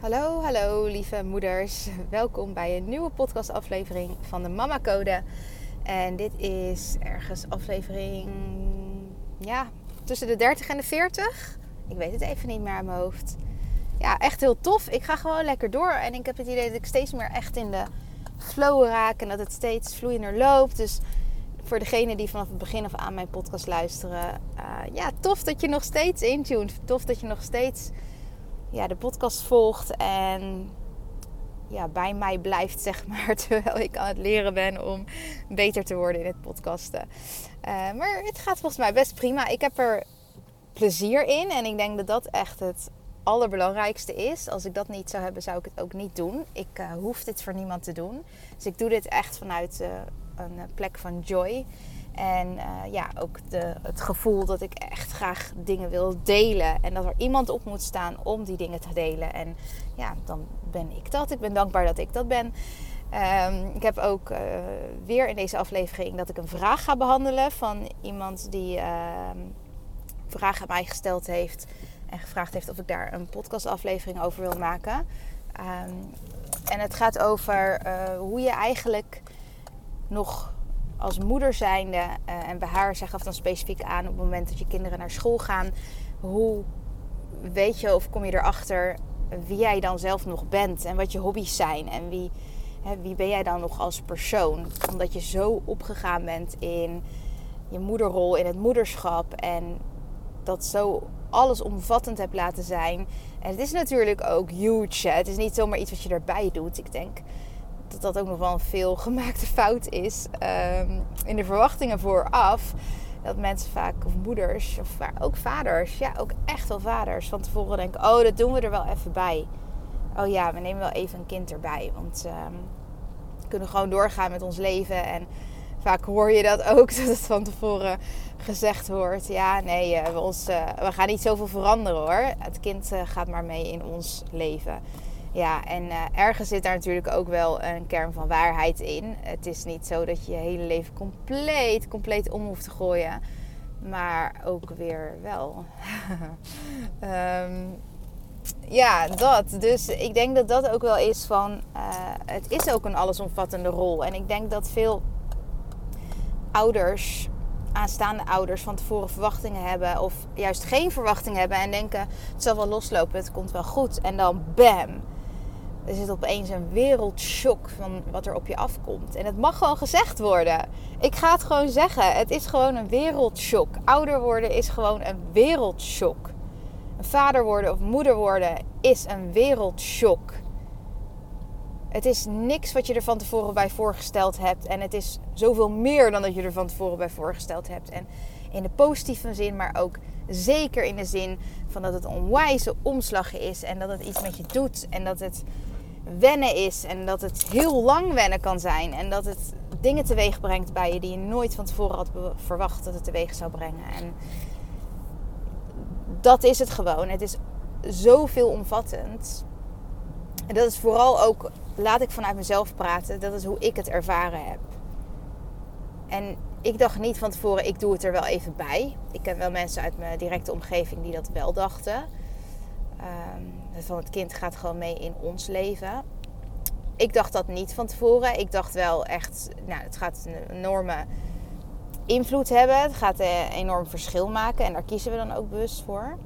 Hallo, hallo lieve moeders. Welkom bij een nieuwe podcastaflevering van de Mama Code. En dit is ergens aflevering ja, tussen de 30 en de 40. Ik weet het even niet meer aan mijn hoofd. Ja, echt heel tof. Ik ga gewoon lekker door. En ik heb het idee dat ik steeds meer echt in de flow raak. En dat het steeds vloeiender loopt. Dus voor degenen die vanaf het begin af aan mijn podcast luisteren. Uh, ja, tof dat je nog steeds intuned. Tof dat je nog steeds ja, de podcast volgt. En ja, bij mij blijft, zeg maar. Terwijl ik aan het leren ben om beter te worden in het podcasten. Uh, maar het gaat volgens mij best prima. Ik heb er plezier in. En ik denk dat dat echt het allerbelangrijkste is. Als ik dat niet zou hebben, zou ik het ook niet doen. Ik uh, hoef dit voor niemand te doen. Dus ik doe dit echt vanuit uh, een plek van joy. En uh, ja, ook de, het gevoel dat ik echt graag dingen wil delen. En dat er iemand op moet staan om die dingen te delen. En ja, dan ben ik dat. Ik ben dankbaar dat ik dat ben. Um, ik heb ook uh, weer in deze aflevering dat ik een vraag ga behandelen van iemand die uh, vragen aan mij gesteld heeft. En gevraagd heeft of ik daar een podcastaflevering over wil maken. Um, en het gaat over uh, hoe je eigenlijk nog als moeder zijnde, uh, en bij haar zeg af dan specifiek aan op het moment dat je kinderen naar school gaan, hoe weet je of kom je erachter wie jij dan zelf nog bent en wat je hobby's zijn en wie, hè, wie ben jij dan nog als persoon? Omdat je zo opgegaan bent in je moederrol, in het moederschap en dat zo allesomvattend hebt laten zijn. En het is natuurlijk ook huge. Het is niet zomaar iets wat je erbij doet. Ik denk dat dat ook nog wel een veel gemaakte fout is um, in de verwachtingen vooraf. Dat mensen vaak, of moeders, of ook vaders, ja, ook echt wel vaders, van tevoren denken: oh, dat doen we er wel even bij. Oh ja, we nemen wel even een kind erbij. Want um, we kunnen gewoon doorgaan met ons leven. En vaak hoor je dat ook, dat het van tevoren gezegd wordt: ja, nee, uh, we, ons, uh, we gaan niet zoveel veranderen hoor. Het kind uh, gaat maar mee in ons leven. Ja, en uh, ergens zit daar natuurlijk ook wel een kern van waarheid in. Het is niet zo dat je je hele leven compleet, compleet om hoeft te gooien. Maar ook weer wel. um, ja, dat. Dus ik denk dat dat ook wel is van... Uh, het is ook een allesomvattende rol. En ik denk dat veel ouders aanstaande ouders van tevoren verwachtingen hebben of juist geen verwachtingen hebben en denken het zal wel loslopen, het komt wel goed en dan bam, er zit opeens een wereldshock van wat er op je afkomt. En het mag gewoon gezegd worden. Ik ga het gewoon zeggen. Het is gewoon een wereldshock. Ouder worden is gewoon een wereldshock. Een vader worden of moeder worden is een wereldshock. Het is niks wat je er van tevoren bij voorgesteld hebt. En het is zoveel meer dan dat je er van tevoren bij voorgesteld hebt. En in de positieve zin, maar ook zeker in de zin van dat het een onwijze omslag is. En dat het iets met je doet. En dat het wennen is. En dat het heel lang wennen kan zijn. En dat het dingen teweeg brengt bij je die je nooit van tevoren had verwacht dat het teweeg zou brengen. En dat is het gewoon. Het is zoveel omvattend. En dat is vooral ook, laat ik vanuit mezelf praten, dat is hoe ik het ervaren heb. En ik dacht niet van tevoren, ik doe het er wel even bij. Ik ken wel mensen uit mijn directe omgeving die dat wel dachten. Um, van het kind gaat gewoon mee in ons leven. Ik dacht dat niet van tevoren. Ik dacht wel echt, nou, het gaat een enorme invloed hebben. Het gaat een enorm verschil maken en daar kiezen we dan ook bewust voor.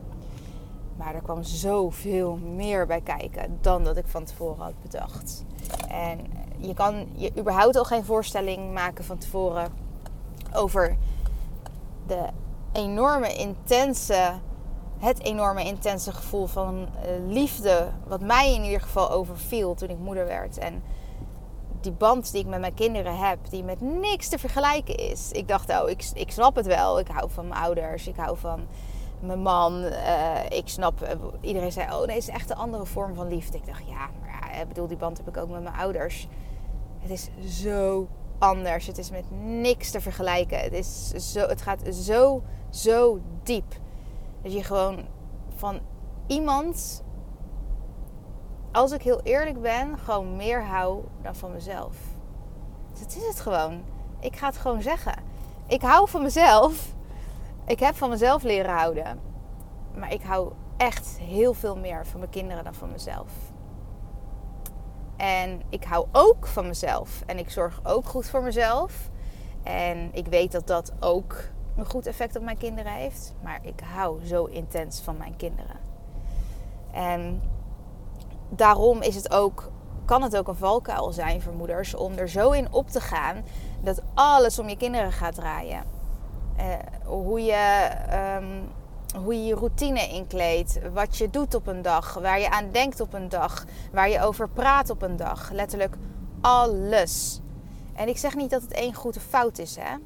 Maar er kwam zoveel meer bij kijken dan dat ik van tevoren had bedacht. En je kan je überhaupt al geen voorstelling maken van tevoren over de enorme intense, het enorme intense gevoel van liefde, wat mij in ieder geval overviel toen ik moeder werd. En die band die ik met mijn kinderen heb, die met niks te vergelijken is. Ik dacht, oh, ik, ik snap het wel. Ik hou van mijn ouders, ik hou van mijn man. Uh, ik snap, uh, iedereen zei, oh nee, het is echt een andere vorm van liefde. Ik dacht, ja, maar ja, bedoel, die band heb ik ook met mijn ouders. Het is zo anders. Het is met niks te vergelijken. Het, is zo, het gaat zo, zo diep. Dat je gewoon van iemand, als ik heel eerlijk ben, gewoon meer hou dan van mezelf. Dat is het gewoon. Ik ga het gewoon zeggen. Ik hou van mezelf. Ik heb van mezelf leren houden. Maar ik hou echt heel veel meer van mijn kinderen dan van mezelf. En ik hou ook van mezelf. En ik zorg ook goed voor mezelf. En ik weet dat dat ook een goed effect op mijn kinderen heeft. Maar ik hou zo intens van mijn kinderen. En daarom is het ook, kan het ook een valkuil zijn voor moeders om er zo in op te gaan dat alles om je kinderen gaat draaien. Uh, hoe je. Um, hoe je je routine inkleedt, wat je doet op een dag, waar je aan denkt op een dag, waar je over praat op een dag. Letterlijk alles. En ik zeg niet dat het één goed of fout is, hè.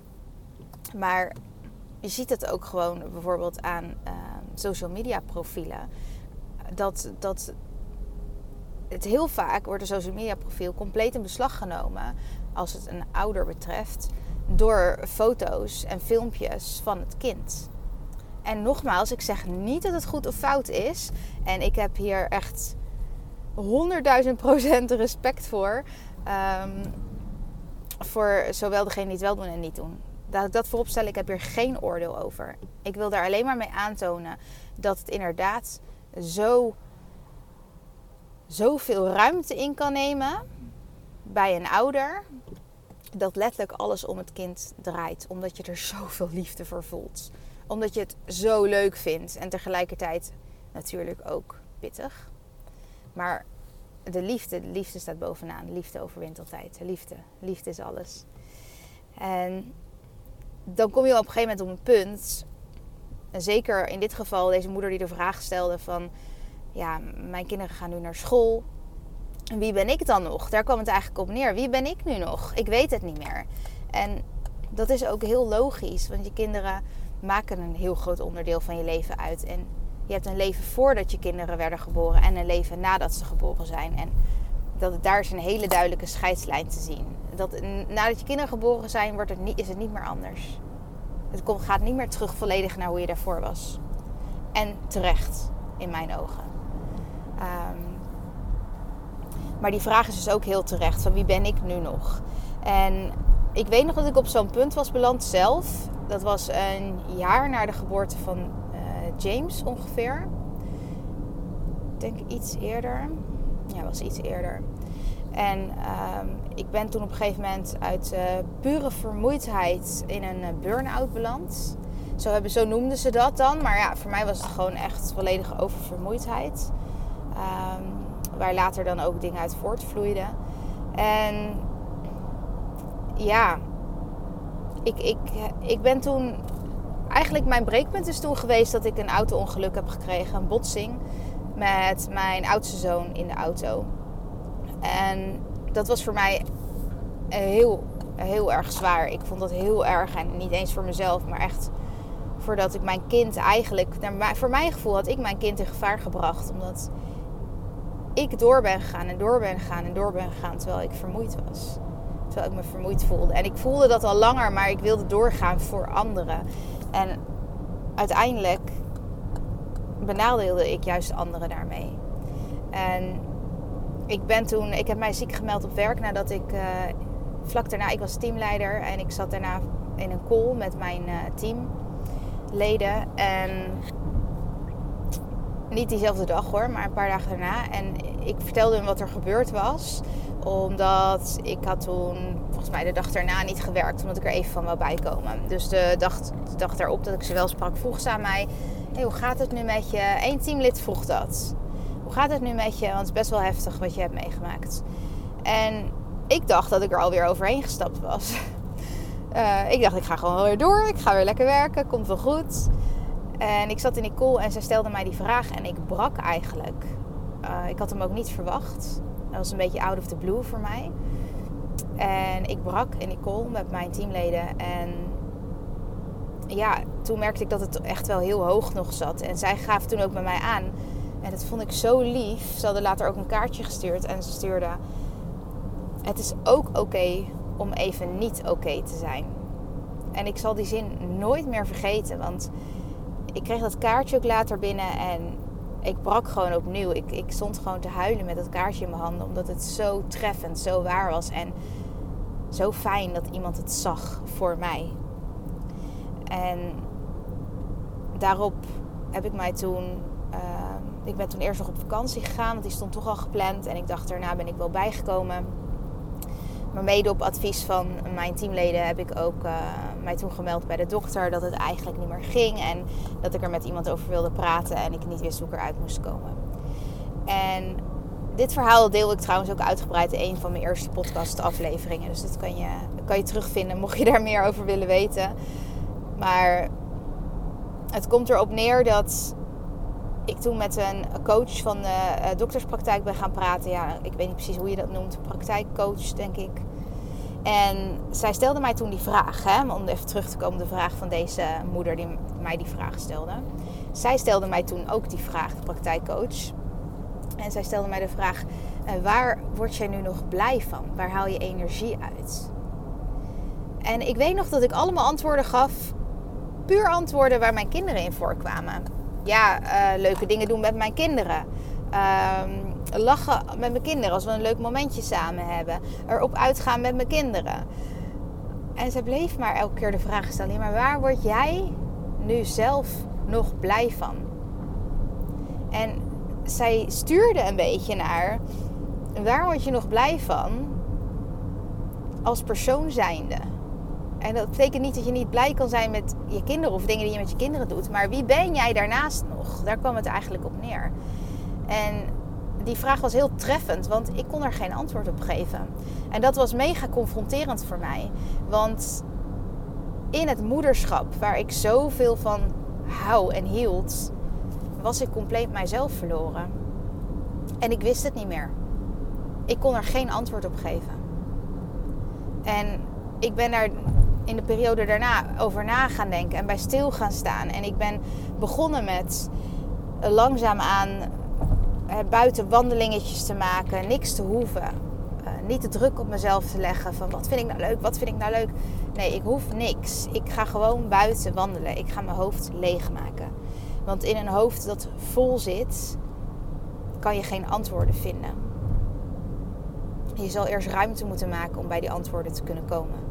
Maar je ziet het ook gewoon bijvoorbeeld aan uh, social media profielen. Dat, dat het heel vaak wordt een social media profiel compleet in beslag genomen als het een ouder betreft door foto's en filmpjes van het kind. En nogmaals, ik zeg niet dat het goed of fout is. En ik heb hier echt 100.000 procent respect voor. Um, voor zowel degene die het wel doen en niet doen. Dat ik dat voorop stel, ik heb hier geen oordeel over. Ik wil daar alleen maar mee aantonen dat het inderdaad zo zoveel ruimte in kan nemen bij een ouder. Dat letterlijk alles om het kind draait. Omdat je er zoveel liefde voor voelt omdat je het zo leuk vindt. En tegelijkertijd natuurlijk ook pittig. Maar de liefde, de liefde staat bovenaan. De liefde overwint altijd. De liefde, liefde is alles. En dan kom je op een gegeven moment op een punt. En zeker in dit geval deze moeder die de vraag stelde van... Ja, mijn kinderen gaan nu naar school. Wie ben ik dan nog? Daar kwam het eigenlijk op neer. Wie ben ik nu nog? Ik weet het niet meer. En dat is ook heel logisch. Want je kinderen maken een heel groot onderdeel van je leven uit. En je hebt een leven voordat je kinderen werden geboren en een leven nadat ze geboren zijn. En dat, daar is een hele duidelijke scheidslijn te zien. Dat nadat je kinderen geboren zijn, wordt het niet, is het niet meer anders. Het gaat niet meer terug volledig naar hoe je daarvoor was. En terecht, in mijn ogen. Um, maar die vraag is dus ook heel terecht: van wie ben ik nu nog? En ik weet nog dat ik op zo'n punt was beland zelf. Dat was een jaar na de geboorte van uh, James ongeveer. Ik denk iets eerder. Ja, was iets eerder. En uh, ik ben toen op een gegeven moment uit uh, pure vermoeidheid in een uh, burn-out beland. Zo, hebben, zo noemden ze dat dan. Maar ja, voor mij was het gewoon echt volledige oververmoeidheid. Um, waar later dan ook dingen uit voortvloeiden. En ja, ik, ik, ik ben toen. Eigenlijk mijn breekpunt is toen geweest dat ik een auto-ongeluk heb gekregen. Een botsing met mijn oudste zoon in de auto. En dat was voor mij heel, heel erg zwaar. Ik vond dat heel erg. En niet eens voor mezelf, maar echt voordat ik mijn kind eigenlijk. Voor mijn gevoel had ik mijn kind in gevaar gebracht. Omdat ik door ben gegaan en door ben gegaan en door ben gegaan terwijl ik vermoeid was terwijl ik me vermoeid voelde. En ik voelde dat al langer, maar ik wilde doorgaan voor anderen. En uiteindelijk benadeelde ik juist anderen daarmee. En ik ben toen, ik heb mij ziek gemeld op werk nadat ik uh, vlak daarna, ik was teamleider en ik zat daarna in een call met mijn uh, teamleden. En niet diezelfde dag hoor, maar een paar dagen daarna. En ik vertelde hem wat er gebeurd was omdat ik had toen volgens mij de dag daarna niet gewerkt. Omdat ik er even van wou bijkomen. Dus de dag, de dag daarop dat ik ze wel sprak, vroeg ze aan mij... Hey, hoe gaat het nu met je? Eén teamlid vroeg dat. Hoe gaat het nu met je? Want het is best wel heftig wat je hebt meegemaakt. En ik dacht dat ik er alweer overheen gestapt was. Uh, ik dacht, ik ga gewoon weer door. Ik ga weer lekker werken. Komt wel goed. En ik zat in die call en zij stelde mij die vraag. En ik brak eigenlijk. Uh, ik had hem ook niet verwacht. Dat was een beetje out of the blue voor mij. En ik brak in die call met mijn teamleden. En ja, toen merkte ik dat het echt wel heel hoog nog zat. En zij gaf toen ook bij mij aan. En dat vond ik zo lief. Ze hadden later ook een kaartje gestuurd. En ze stuurde... Het is ook oké om even niet oké te zijn. En ik zal die zin nooit meer vergeten. Want ik kreeg dat kaartje ook later binnen. En ik brak gewoon opnieuw. Ik, ik stond gewoon te huilen met dat kaartje in mijn handen. Omdat het zo treffend, zo waar was. En zo fijn dat iemand het zag voor mij. En daarop heb ik mij toen. Uh, ik ben toen eerst nog op vakantie gegaan, want die stond toch al gepland. En ik dacht, daarna ben ik wel bijgekomen. Maar mede op advies van mijn teamleden heb ik ook uh, mij toen gemeld bij de dokter dat het eigenlijk niet meer ging. En dat ik er met iemand over wilde praten en ik niet wist hoe ik eruit moest komen. En dit verhaal deel ik trouwens ook uitgebreid in een van mijn eerste podcast afleveringen. Dus dat kan je, kan je terugvinden mocht je daar meer over willen weten. Maar het komt erop neer dat ik toen met een coach van de eh, dokterspraktijk ben gaan praten. Ja, ik weet niet precies hoe je dat noemt. Praktijkcoach, denk ik. En zij stelde mij toen die vraag, hè, om even terug te komen de vraag van deze moeder die mij die vraag stelde. Zij stelde mij toen ook die vraag, de praktijkcoach. En zij stelde mij de vraag: eh, waar word jij nu nog blij van? Waar haal je energie uit? En ik weet nog dat ik allemaal antwoorden gaf, puur antwoorden waar mijn kinderen in voorkwamen. Ja, uh, leuke dingen doen met mijn kinderen. Uh, lachen met mijn kinderen als we een leuk momentje samen hebben. Erop uitgaan met mijn kinderen. En ze bleef maar elke keer de vraag stellen: maar waar word jij nu zelf nog blij van? En zij stuurde een beetje naar: waar word je nog blij van als persoon zijnde? En dat betekent niet dat je niet blij kan zijn met je kinderen of dingen die je met je kinderen doet. Maar wie ben jij daarnaast nog? Daar kwam het eigenlijk op neer. En die vraag was heel treffend, want ik kon er geen antwoord op geven. En dat was mega confronterend voor mij. Want in het moederschap, waar ik zoveel van hou en hield, was ik compleet mijzelf verloren. En ik wist het niet meer. Ik kon er geen antwoord op geven. En ik ben daar in de periode daarna over na gaan denken en bij stil gaan staan. En ik ben begonnen met langzaam aan buiten wandelingetjes te maken, niks te hoeven. Uh, niet te druk op mezelf te leggen van wat vind ik nou leuk, wat vind ik nou leuk. Nee, ik hoef niks. Ik ga gewoon buiten wandelen. Ik ga mijn hoofd leegmaken. Want in een hoofd dat vol zit, kan je geen antwoorden vinden. Je zal eerst ruimte moeten maken om bij die antwoorden te kunnen komen.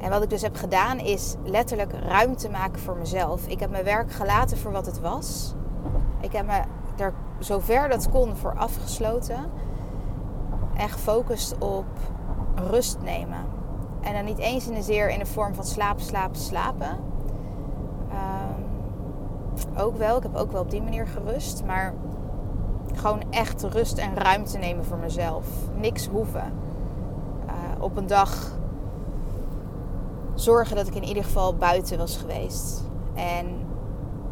En wat ik dus heb gedaan is letterlijk ruimte maken voor mezelf. Ik heb mijn werk gelaten voor wat het was. Ik heb me er zover dat kon voor afgesloten. En gefocust op rust nemen. En dan niet eens in de zeer in de vorm van slapen, slapen, slapen. Um, ook wel, ik heb ook wel op die manier gerust. Maar gewoon echt rust en ruimte nemen voor mezelf. Niks hoeven. Uh, op een dag zorgen dat ik in ieder geval buiten was geweest. En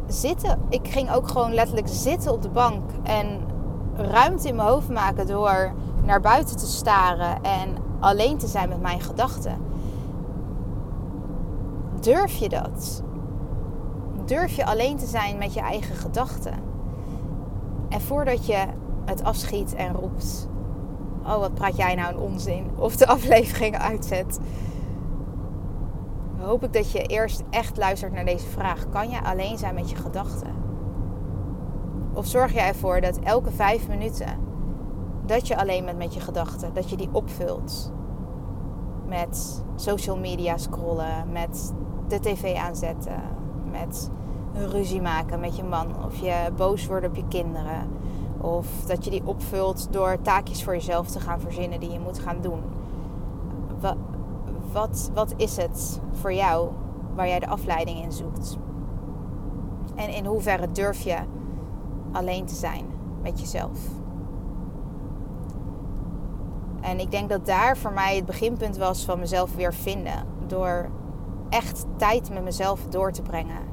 zitten. Ik ging ook gewoon letterlijk zitten op de bank en ruimte in mijn hoofd maken door naar buiten te staren en alleen te zijn met mijn gedachten. Durf je dat? Durf je alleen te zijn met je eigen gedachten? En voordat je het afschiet en roept: Oh, wat praat jij nou een onzin? Of de aflevering uitzet hoop ik dat je eerst echt luistert naar deze vraag. Kan je alleen zijn met je gedachten? Of zorg jij ervoor dat elke vijf minuten dat je alleen bent met je gedachten, dat je die opvult met social media scrollen, met de tv aanzetten, met een ruzie maken met je man of je boos worden op je kinderen. Of dat je die opvult door taakjes voor jezelf te gaan verzinnen die je moet gaan doen wat, wat is het voor jou waar jij de afleiding in zoekt? En in hoeverre durf je alleen te zijn met jezelf? En ik denk dat daar voor mij het beginpunt was van mezelf weer vinden. Door echt tijd met mezelf door te brengen.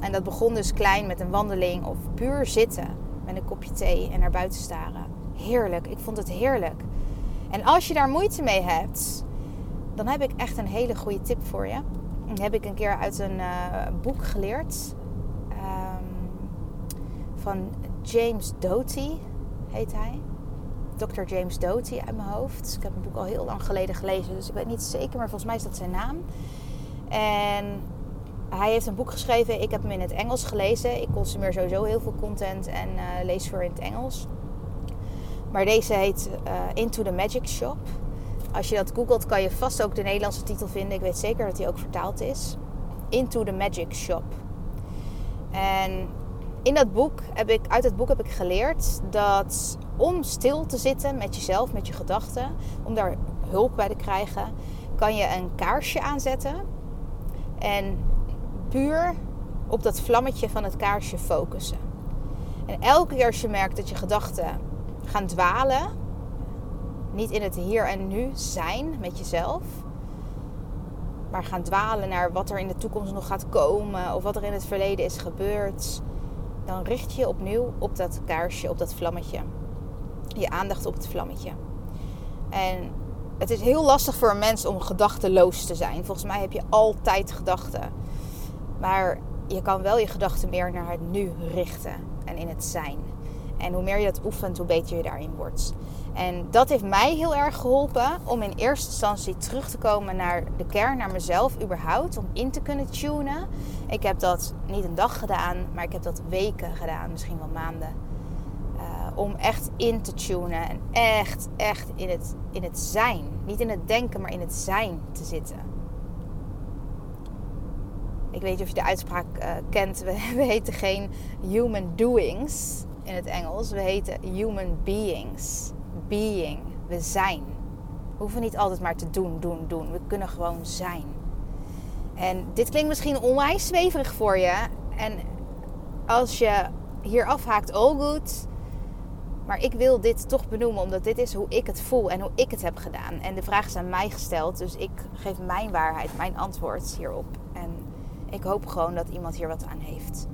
En dat begon dus klein met een wandeling of puur zitten met een kopje thee en naar buiten staren. Heerlijk, ik vond het heerlijk. En als je daar moeite mee hebt, dan heb ik echt een hele goede tip voor je. Die heb ik een keer uit een uh, boek geleerd. Um, van James Doty heet hij. Dr. James Doty uit mijn hoofd. Ik heb het boek al heel lang geleden gelezen, dus ik weet niet zeker, maar volgens mij is dat zijn naam. En hij heeft een boek geschreven. Ik heb hem in het Engels gelezen. Ik consumeer sowieso heel veel content en uh, lees voor in het Engels. Maar deze heet uh, Into the Magic Shop. Als je dat googelt, kan je vast ook de Nederlandse titel vinden. Ik weet zeker dat die ook vertaald is. Into the Magic Shop. En in dat boek heb ik, uit het boek heb ik geleerd dat om stil te zitten met jezelf, met je gedachten, om daar hulp bij te krijgen, kan je een kaarsje aanzetten. En puur op dat vlammetje van het kaarsje focussen. En elke keer als je merkt dat je gedachten gaan dwalen, niet in het hier en nu zijn met jezelf, maar gaan dwalen naar wat er in de toekomst nog gaat komen of wat er in het verleden is gebeurd, dan richt je opnieuw op dat kaarsje, op dat vlammetje. Je aandacht op het vlammetje. En het is heel lastig voor een mens om gedachteloos te zijn. Volgens mij heb je altijd gedachten. Maar je kan wel je gedachten meer naar het nu richten en in het zijn. En hoe meer je dat oefent, hoe beter je daarin wordt. En dat heeft mij heel erg geholpen om in eerste instantie terug te komen naar de kern, naar mezelf überhaupt, om in te kunnen tunen. Ik heb dat niet een dag gedaan, maar ik heb dat weken gedaan, misschien wel maanden. Uh, om echt in te tunen en echt, echt in het, in het zijn. Niet in het denken, maar in het zijn te zitten. Ik weet niet of je de uitspraak uh, kent. We, we heten geen human doings in het Engels. We heten human beings. Being. We zijn. We hoeven niet altijd maar te doen, doen, doen. We kunnen gewoon zijn. En dit klinkt misschien onwijs zweverig voor je. En als je hier afhaakt, all good. Maar ik wil dit toch benoemen, omdat dit is hoe ik het voel en hoe ik het heb gedaan. En de vraag is aan mij gesteld, dus ik geef mijn waarheid, mijn antwoord hierop. En ik hoop gewoon dat iemand hier wat aan heeft.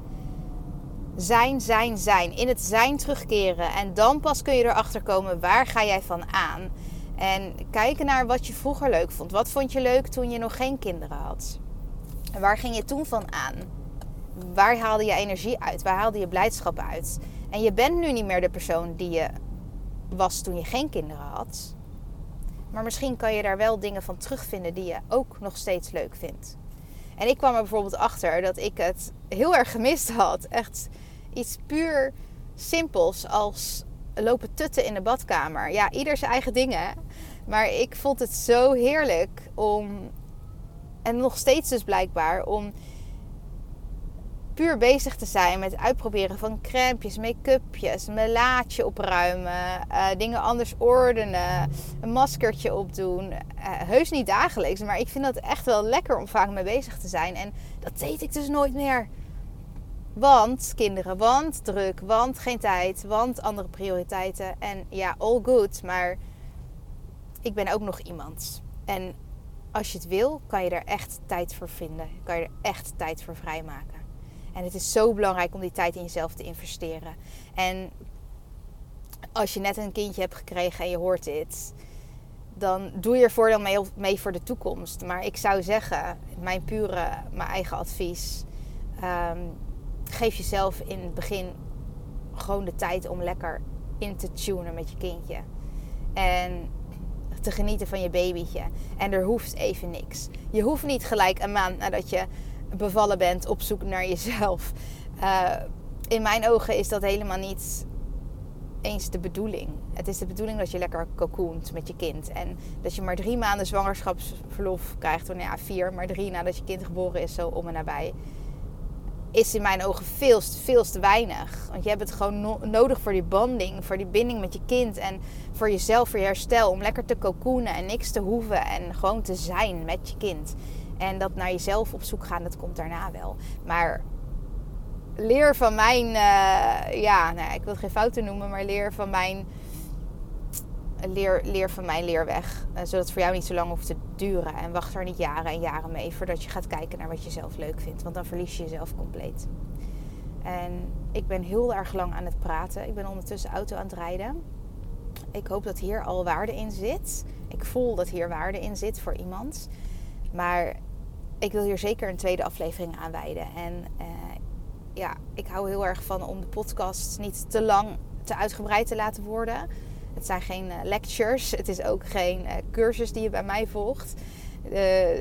Zijn, zijn, zijn. In het zijn terugkeren. En dan pas kun je erachter komen waar ga jij van aan. En kijken naar wat je vroeger leuk vond. Wat vond je leuk toen je nog geen kinderen had? En waar ging je toen van aan? Waar haalde je energie uit? Waar haalde je blijdschap uit? En je bent nu niet meer de persoon die je was toen je geen kinderen had. Maar misschien kan je daar wel dingen van terugvinden die je ook nog steeds leuk vindt. En ik kwam er bijvoorbeeld achter dat ik het heel erg gemist had. Echt iets puur simpels als lopen tutten in de badkamer. Ja, ieder zijn eigen dingen. Maar ik vond het zo heerlijk om, en nog steeds dus blijkbaar, om puur bezig te zijn met het uitproberen van crèmpjes, make-upjes, mijn laadje opruimen, uh, dingen anders ordenen, een maskertje opdoen. Uh, heus niet dagelijks, maar ik vind dat echt wel lekker om vaak mee bezig te zijn. En dat deed ik dus nooit meer. Want kinderen, want druk, want geen tijd, want andere prioriteiten. En ja, all good, maar ik ben ook nog iemand. En als je het wil, kan je er echt tijd voor vinden. Kan je er echt tijd voor vrijmaken. En het is zo belangrijk om die tijd in jezelf te investeren. En als je net een kindje hebt gekregen en je hoort dit, dan doe je er voordeel mee, voor de toekomst. Maar ik zou zeggen, mijn pure, mijn eigen advies. Um, geef jezelf in het begin gewoon de tijd om lekker in te tunen met je kindje. En te genieten van je babytje. En er hoeft even niks. Je hoeft niet gelijk een maand nadat je bevallen bent op zoek naar jezelf. Uh, in mijn ogen is dat helemaal niet eens de bedoeling. Het is de bedoeling dat je lekker cocoont met je kind. En dat je maar drie maanden zwangerschapsverlof krijgt. Of nou ja, vier, maar drie nadat je kind geboren is, zo om en nabij is in mijn ogen veel, veel te weinig. Want je hebt het gewoon nodig voor die bonding, voor die binding met je kind en voor jezelf, voor je herstel. Om lekker te cocoonen en niks te hoeven en gewoon te zijn met je kind. En dat naar jezelf op zoek gaan, dat komt daarna wel. Maar leer van mijn, uh, ja, nou, ik wil het geen fouten noemen, maar leer van mijn leer, leer van mijn leerweg. Uh, zodat het voor jou niet zo lang hoeft te duren. En wacht er niet jaren en jaren mee voordat je gaat kijken naar wat je zelf leuk vindt. Want dan verlies je jezelf compleet. En ik ben heel erg lang aan het praten. Ik ben ondertussen auto aan het rijden. ik hoop dat hier al waarde in zit. Ik voel dat hier waarde in zit voor iemand. Maar ik wil hier zeker een tweede aflevering aan wijden. En uh, ja, ik hou heel erg van om de podcast niet te lang, te uitgebreid te laten worden. Het zijn geen uh, lectures. Het is ook geen uh, cursus die je bij mij volgt.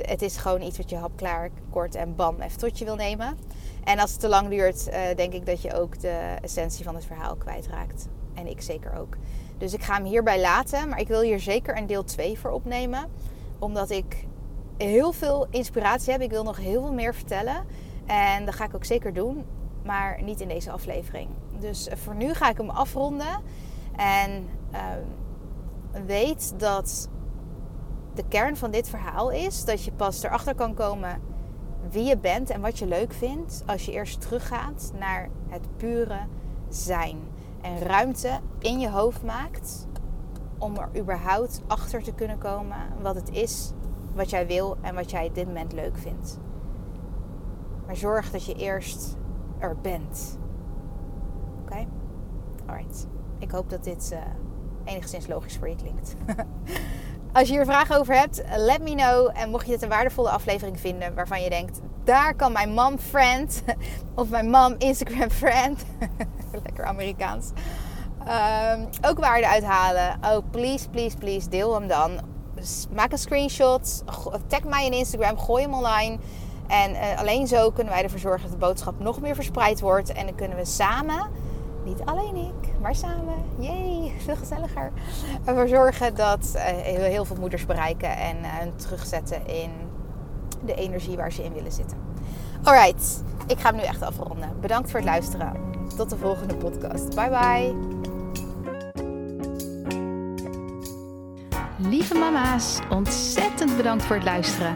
het is gewoon iets wat je hapklaar, kort en bam even tot je wil nemen. En als het te lang duurt, denk ik dat je ook de essentie van het verhaal kwijtraakt. En ik zeker ook. Dus ik ga hem hierbij laten. Maar ik wil hier zeker een deel 2 voor opnemen. Omdat ik heel veel inspiratie heb. Ik wil nog heel veel meer vertellen. En dat ga ik ook zeker doen. Maar niet in deze aflevering. Dus eh, voor nu ga ik hem afronden. En uh, weet dat de kern van dit verhaal is dat je pas erachter kan komen wie je bent en wat je leuk vindt als je eerst teruggaat naar het pure zijn en ruimte in je hoofd maakt om er überhaupt achter te kunnen komen wat het is wat jij wil en wat jij dit moment leuk vindt. Maar zorg dat je eerst er bent. Oké? Okay? Alright. Ik hoop dat dit uh, enigszins logisch voor je klinkt. Als je hier vragen over hebt, let me know. En mocht je het een waardevolle aflevering vinden waarvan je denkt, daar kan mijn mom friend of mijn mom Instagram friend, lekker Amerikaans, um, ook waarde uithalen. Oh, please, please, please, deel hem dan. Maak een screenshot, tag mij in Instagram, gooi hem online. En uh, alleen zo kunnen wij ervoor zorgen dat de boodschap nog meer verspreid wordt. En dan kunnen we samen, niet alleen ik, maar samen, jee, veel gezelliger. Ervoor zorgen dat uh, heel veel moeders bereiken en uh, hun terugzetten in de energie waar ze in willen zitten. Alright, ik ga hem nu echt afronden. Bedankt voor het luisteren. Tot de volgende podcast. Bye bye. Lieve mama's, ontzettend bedankt voor het luisteren.